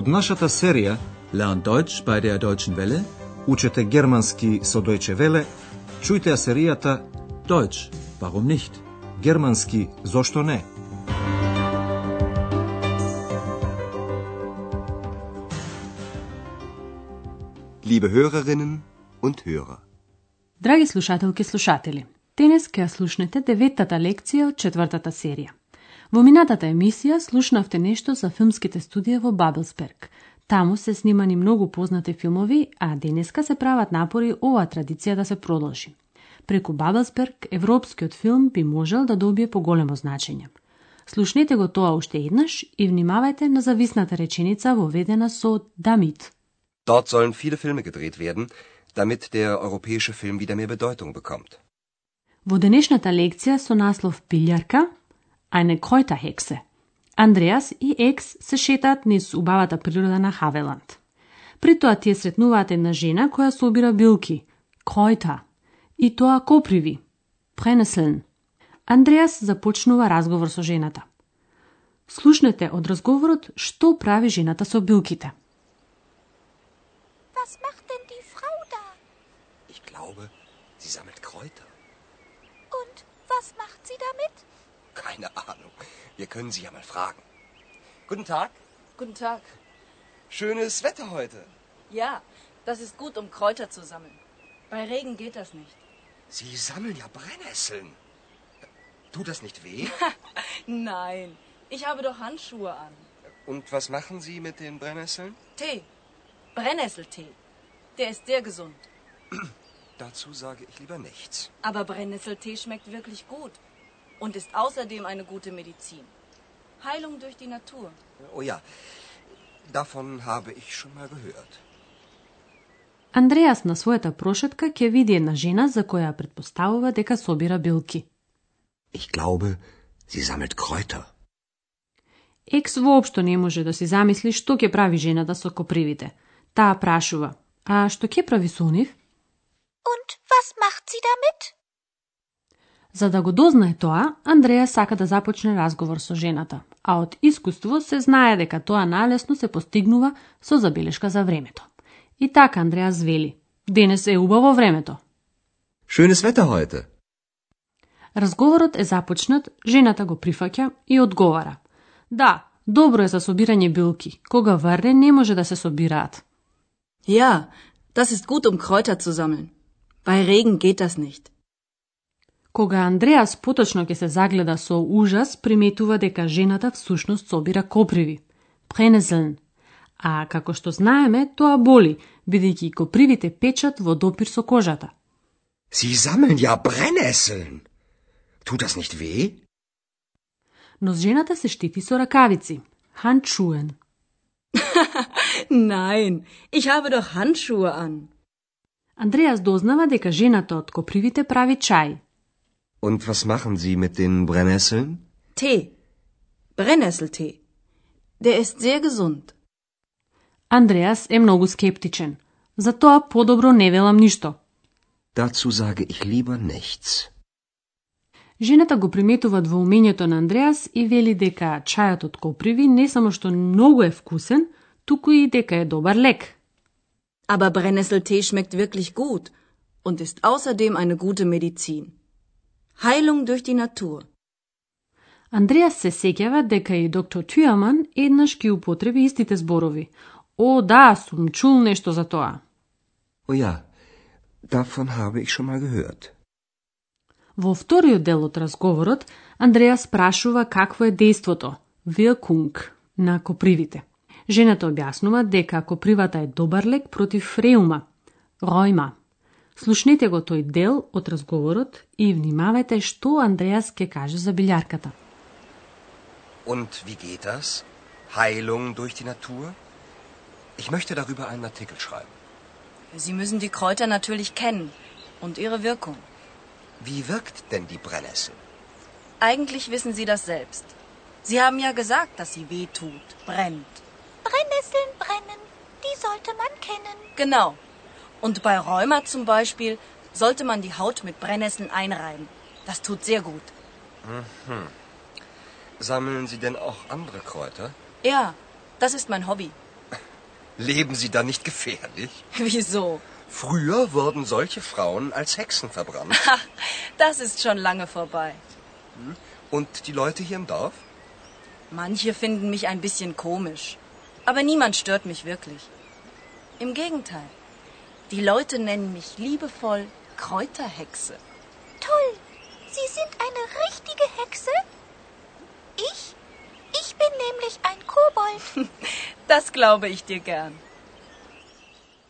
Од нашата серија Lernt Deutsch bei der Deutschen Welle. Учете германски со Deutsche Welle, чујте ја серијата Deutsch, warum nicht? Германски зошто не? Liebe Hörerinnen und Hörer. Драги слушателки и слушатели, денес ќе ја слушнете деветата лекција од четвртата серија. Во минатата емисија слушнавте нешто за филмските студија во Бабелсберг. Таму се снимани многу познати филмови, а денеска се прават напори оваа традиција да се продолжи. Преку Бабелсберг, европскиот филм би можел да добие поголемо значење. Слушнете го тоа уште еднаш и внимавајте на зависната реченица воведена со damit. Dort sollen viele Filme gedreht werden, damit der europäische Film wieder mehr Bedeutung bekommt. Во денешната лекција со наслов Пилјарка, eine Kräuterhexe. Андреас и Екс се шетаат низ убавата природа на Хавеланд. При тоа тие сретнуваат една жена која собира билки, Kräuter, и тоа коприви, Brennnesseln. Андреас започнува разговор со жената. Слушнете од разговорот што прави жената со билките. Was macht denn die Frau da? Ich glaube, sie sammelt Kräuter. Und was macht sie damit? Keine Ahnung. Wir können sie ja mal fragen. Guten Tag. Guten Tag. Schönes Wetter heute. Ja, das ist gut, um Kräuter zu sammeln. Bei Regen geht das nicht. Sie sammeln ja Brennnesseln. Tut das nicht weh? Nein, ich habe doch Handschuhe an. Und was machen Sie mit den Brennnesseln? Tee. Brennnesseltee. Der ist sehr gesund. Dazu sage ich lieber nichts. Aber Brennnesseltee schmeckt wirklich gut und ist außerdem eine gute Medizin. Heilung durch die Natur. Oh ja, davon habe ich schon mal gehört. Андреас на својата прошетка ќе види една жена за која предпоставува дека собира билки. Ich glaube, sie sammelt Kräuter. Екс воопшто не може да си замисли што ќе прави жената со копривите. Таа прашува, а што ќе прави со нив? Und was macht sie damit? За да го дознае тоа, Андреја сака да започне разговор со жената, а од искуство се знае дека тоа налесно се постигнува со забелешка за времето. И така Андреа звели, денес е убаво времето. Schönes Wetter heute. Разговорот е започнат, жената го прифаќа и одговара. Да, добро е за собирање билки, кога врне не може да се собираат. Ja, das ist gut, um Kräuter zu sammeln. Bei Regen geht das nicht. Кога Андреас поточно ќе се загледа со ужас, приметува дека жената всушност собира коприви. Пренеселн. А како што знаеме, тоа боли, бидејќи копривите печат во допир со кожата. Sie sammeln ja Brennnesseln. Tut das nicht weh? Но жената се штити со ракавици. Handschuhen. Nein, ich habe doch Handschuhe an. Андреас дознава дека жената од копривите прави чај. Und was machen Sie mit den Brennnesseln? Tee. Brennnesseltee. Der ist sehr gesund. Андреас е многу скептичен. Затоа подобро не велам ништо. Dazu sage ich lieber nichts. Жената го приметува двоумењето на Андреас и вели дека чајот од коприви не само што многу е вкусен, туку и дека е добар лек. Aber Brennnesseltee schmeckt wirklich gut und ist außerdem eine gute Medizin. Heilung durch die Natur. Андреас се сеќава дека и доктор Тюаман еднаш ги употреби истите зборови. О, да, сум чул нешто за тоа. Oh ja, davon habe ich schon mal gehört. Во вториот дел од разговорот, Андреас прашува какво е дејството, Wirkung, на копривите. Жената објаснува дека копривата е добар лек против реума, ројма. Слушнете го тој дел од разговорот и внимавајте што Андреас ќе каже за билјарката. Und wie geht das? Heilung durch die Natur? Ich möchte darüber einen Artikel schreiben. Sie müssen die Kräuter natürlich kennen und ihre Wirkung. Wie wirkt denn die Brennnessel? Eigentlich wissen Sie das selbst. Sie haben ja gesagt, dass sie weh tut, brennt. Brennnesseln brennen, die sollte man kennen. Genau. und bei Rheuma zum Beispiel sollte man die Haut mit Brennnesseln einreiben. Das tut sehr gut. Sammeln Sie denn auch andere Kräuter? Ja, das ist mein Hobby. Leben Sie da nicht gefährlich? Wieso? Früher wurden solche Frauen als Hexen verbrannt. Ach, das ist schon lange vorbei. Und die Leute hier im Dorf? Manche finden mich ein bisschen komisch. Aber niemand stört mich wirklich. Im Gegenteil. Die Leute nennen mich liebevoll Kräuterhexe. Toll. Sie sind eine richtige Hexe? Ich? Ich bin nämlich ein Kobold. Das glaube ich dir gern.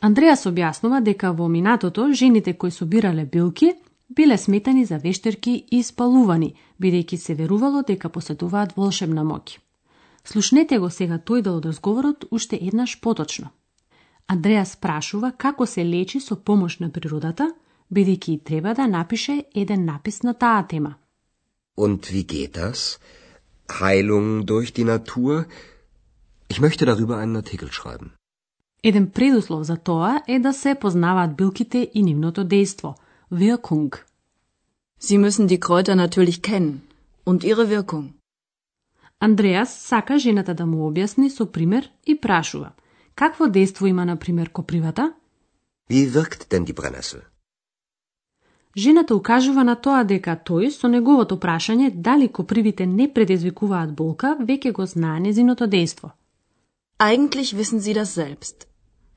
Андреас објаснува дека во минатото жените кои собирале билки биле сметани за вештерки и спалувани, бидејќи се верувало дека поседуваат волшебна моќ. Слушнете го сега тој дел од разговорот уште еднаш поточно. Андреас прашува како се лечи со помош на природата, бидејќи треба да напише еден напис на таа тема. Und wie geht das? Heilung durch die Natur? Ich möchte darüber einen Artikel schreiben. Еден предуслов за тоа е да се познаваат билките и нивното дејство, Wirkung. Sie müssen die Kräuter natürlich kennen und ihre Wirkung. Андреас сака жената да му објасни со пример и прашува. Какво дејство има, на пример, копривата? Wie wirkt denn die Brennnessel? Жената укажува на тоа дека тој со неговото прашање дали копривите не предизвикуваат болка, веќе го знае незиното дејство. Eigentlich wissen Sie das selbst.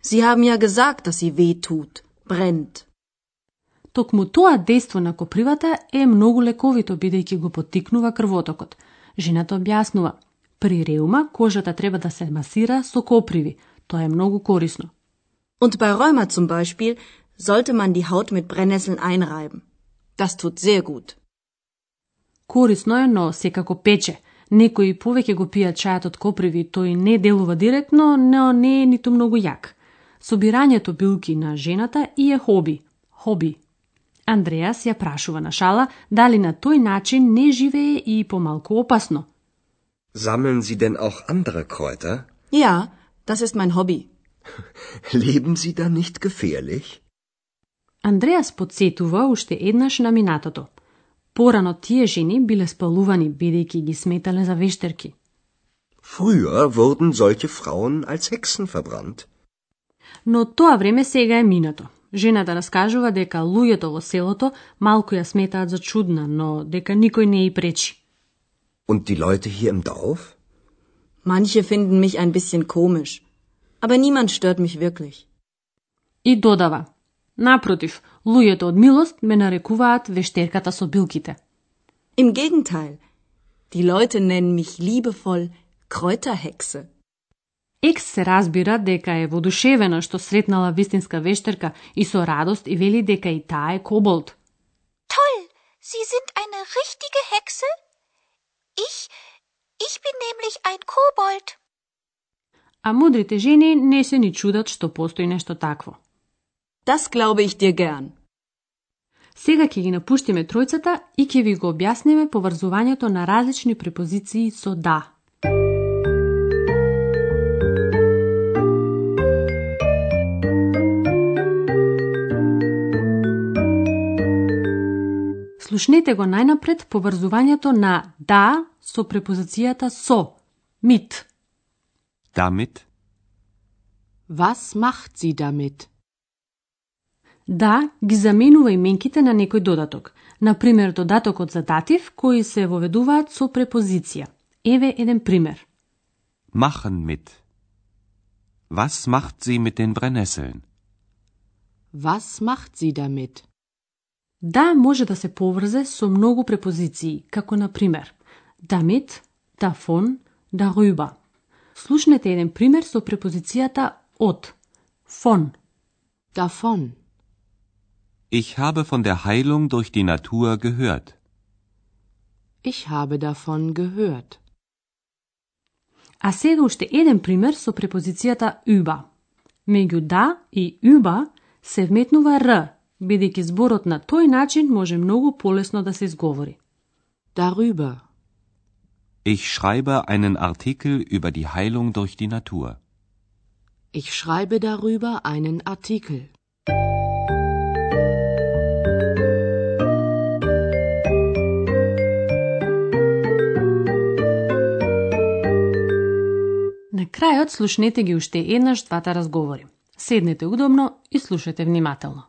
Sie haben ja gesagt, dass sie weh tut, brennt. Токму тоа дејство на копривата е многу лековито бидејќи го потикнува крвотокот. Жената објаснува, при реума кожата треба да се масира со коприви. Тоа е многу корисно. Und bei Rheuma zum Beispiel sollte man die Haut mit Brennnesseln einreiben. Das tut sehr gut. Корисно е, но секако пече. Некои повеќе го пијат чајот од коприви, тој не делува директно, но не е ниту многу јак. Собирањето билки на жената и е хоби. Хоби. Андреас ја прашува на шала дали на тој начин не живее и помалку опасно. Sammeln Sie denn auch andere Kräuter? Ja, das ist mein Hobby. Leben Sie da nicht gefährlich? Андреас подсетува уште еднаш на минатото. Порано тие жени биле спалувани бидејќи ги сметале за вештерки. Früher wurden solche Frauen als Hexen verbrannt. Но тоа време сега е минато. Жената раскажува дека луѓето во селото малку ја сметаат за чудна, но дека никој не ја пречи. Und die Leute hier im Dorf? Manche finden mich ein bisschen komisch. Aber niemand stört mich wirklich. И додава, напротив, луѓето од милост ме нарекуваат вештерката со билките. Im Gegenteil. Die Leute nennen mich liebevoll Kräuterhexe. Екс се разбира дека е водушевена што сретнала вистинска вештерка и со радост и вели дека и таа е коболт. Toll. Sie sind eine richtige Hexe? Ich? Ich bin nämlich ein Kobold. А мудрите жени не се ни чудат што постои нешто такво. Das glaube ich dir gern. Сега ќе ги напуштиме тројцата и ќе ви го објасниме поврзувањето на различни препозиции со да. Слушнете го најнапред поврзувањето на да со препозицијата со, mit. Damit? Was macht sie damit? Да ги заменува именките на некој додаток. Например, додатокот за датив кои се воведуваат со препозиција. Еве еден пример. Machen mit. Was macht sie mit den Brennnesseln? Was macht sie damit? Да може да се поврзе со многу препозиции, како на пример damit, davon, darüber. Слушнете еден пример со препозицијата од, von. Davon. Ich habe von der Heilung durch die Natur gehört. Ich habe davon gehört. А сега уште еден пример со препозицијата über. Меѓу да и über се вметнува р, бидејќи зборот на тој начин може многу полесно да се изговори. Darüber. Ich schreibe einen Artikel über die Heilung durch die Natur. Ich schreibe darüber einen Artikel. крајот слушнете ги уште еднаш двата разговори. Седнете удобно и слушате внимателно.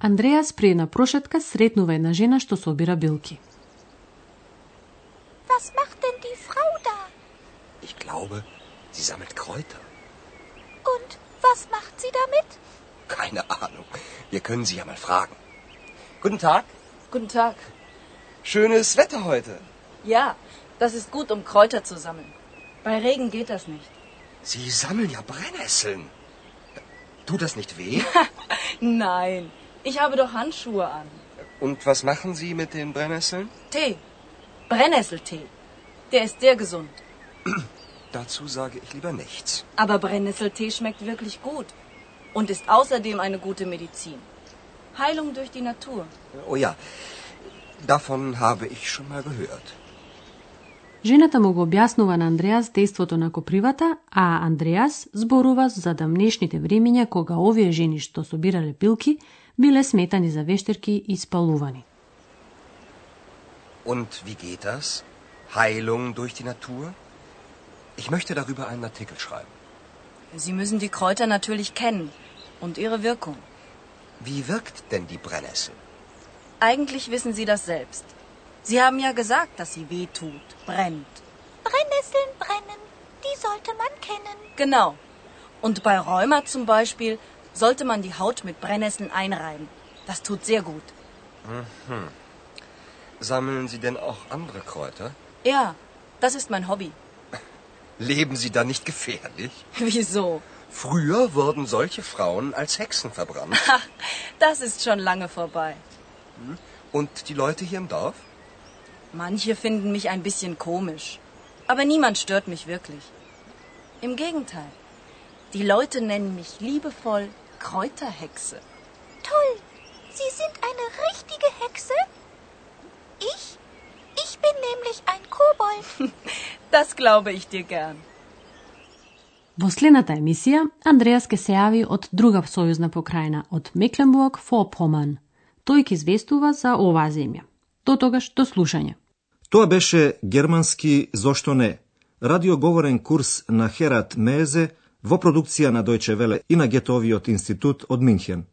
Андреас при една прошетка сретнува една жена што собира билки. Was macht denn die Frau da? Ich glaube, sie sammelt Kräuter. Und was macht sie damit? Keine Ahnung. Wir können sie ja mal fragen. Guten Tag. Guten Tag. Schönes Wetter heute. Ja, das ist gut, um Kräuter zu sammeln. Bei Regen geht das nicht. Sie sammeln ja Brennnesseln. Tut das nicht weh? Nein, ich habe doch Handschuhe an. Und was machen Sie mit den Brennnesseln? Tee. Brennnesseltee. Der ist sehr gesund. Dazu sage ich lieber nichts. Aber Brennnesseltee schmeckt wirklich gut. Und ist außerdem eine gute Medizin. Heilung durch die Natur. Oh ja, davon habe ich schon mal gehört. Жената му го објаснува на Андреас действото на копривата, а Андреас зборува за дамнешните времиња кога овие жени што собирале пилки биле сметани за вештерки и спалувани. Und wie geht das? Heilung durch die Natur? Ich möchte darüber einen Artikel schreiben. Sie müssen die Kräuter natürlich kennen und ihre Wirkung. Wie wirkt denn die Brennnessel? Eigentlich wissen Sie das selbst. Sie haben ja gesagt, dass sie weh tut, brennt. Brennnesseln brennen, die sollte man kennen. Genau. Und bei Rheuma zum Beispiel sollte man die Haut mit Brennnesseln einreiben. Das tut sehr gut. Sammeln Sie denn auch andere Kräuter? Ja, das ist mein Hobby. Leben Sie da nicht gefährlich? Wieso? Früher wurden solche Frauen als Hexen verbrannt. Das ist schon lange vorbei. Und die Leute hier im Dorf? Manche finden mich ein bisschen komisch. Aber niemand stört mich wirklich. Im Gegenteil. Die Leute nennen mich liebevoll Kräuterhexe. Toll. Sie sind eine richtige Hexe? Ich? Ich bin nämlich ein Kobold. Das glaube ich dir gern. Во следната емисија, Андреас ке се јави од друга сојузна покрајна, од Мекленбург Фопоман. Тој ќе известува за оваа земја. До тогаш, до слушање. Тоа беше германски Зошто не? Радиоговорен курс на Херат Мезе во продукција на Дојче Веле и на Гетовиот институт од Минхен.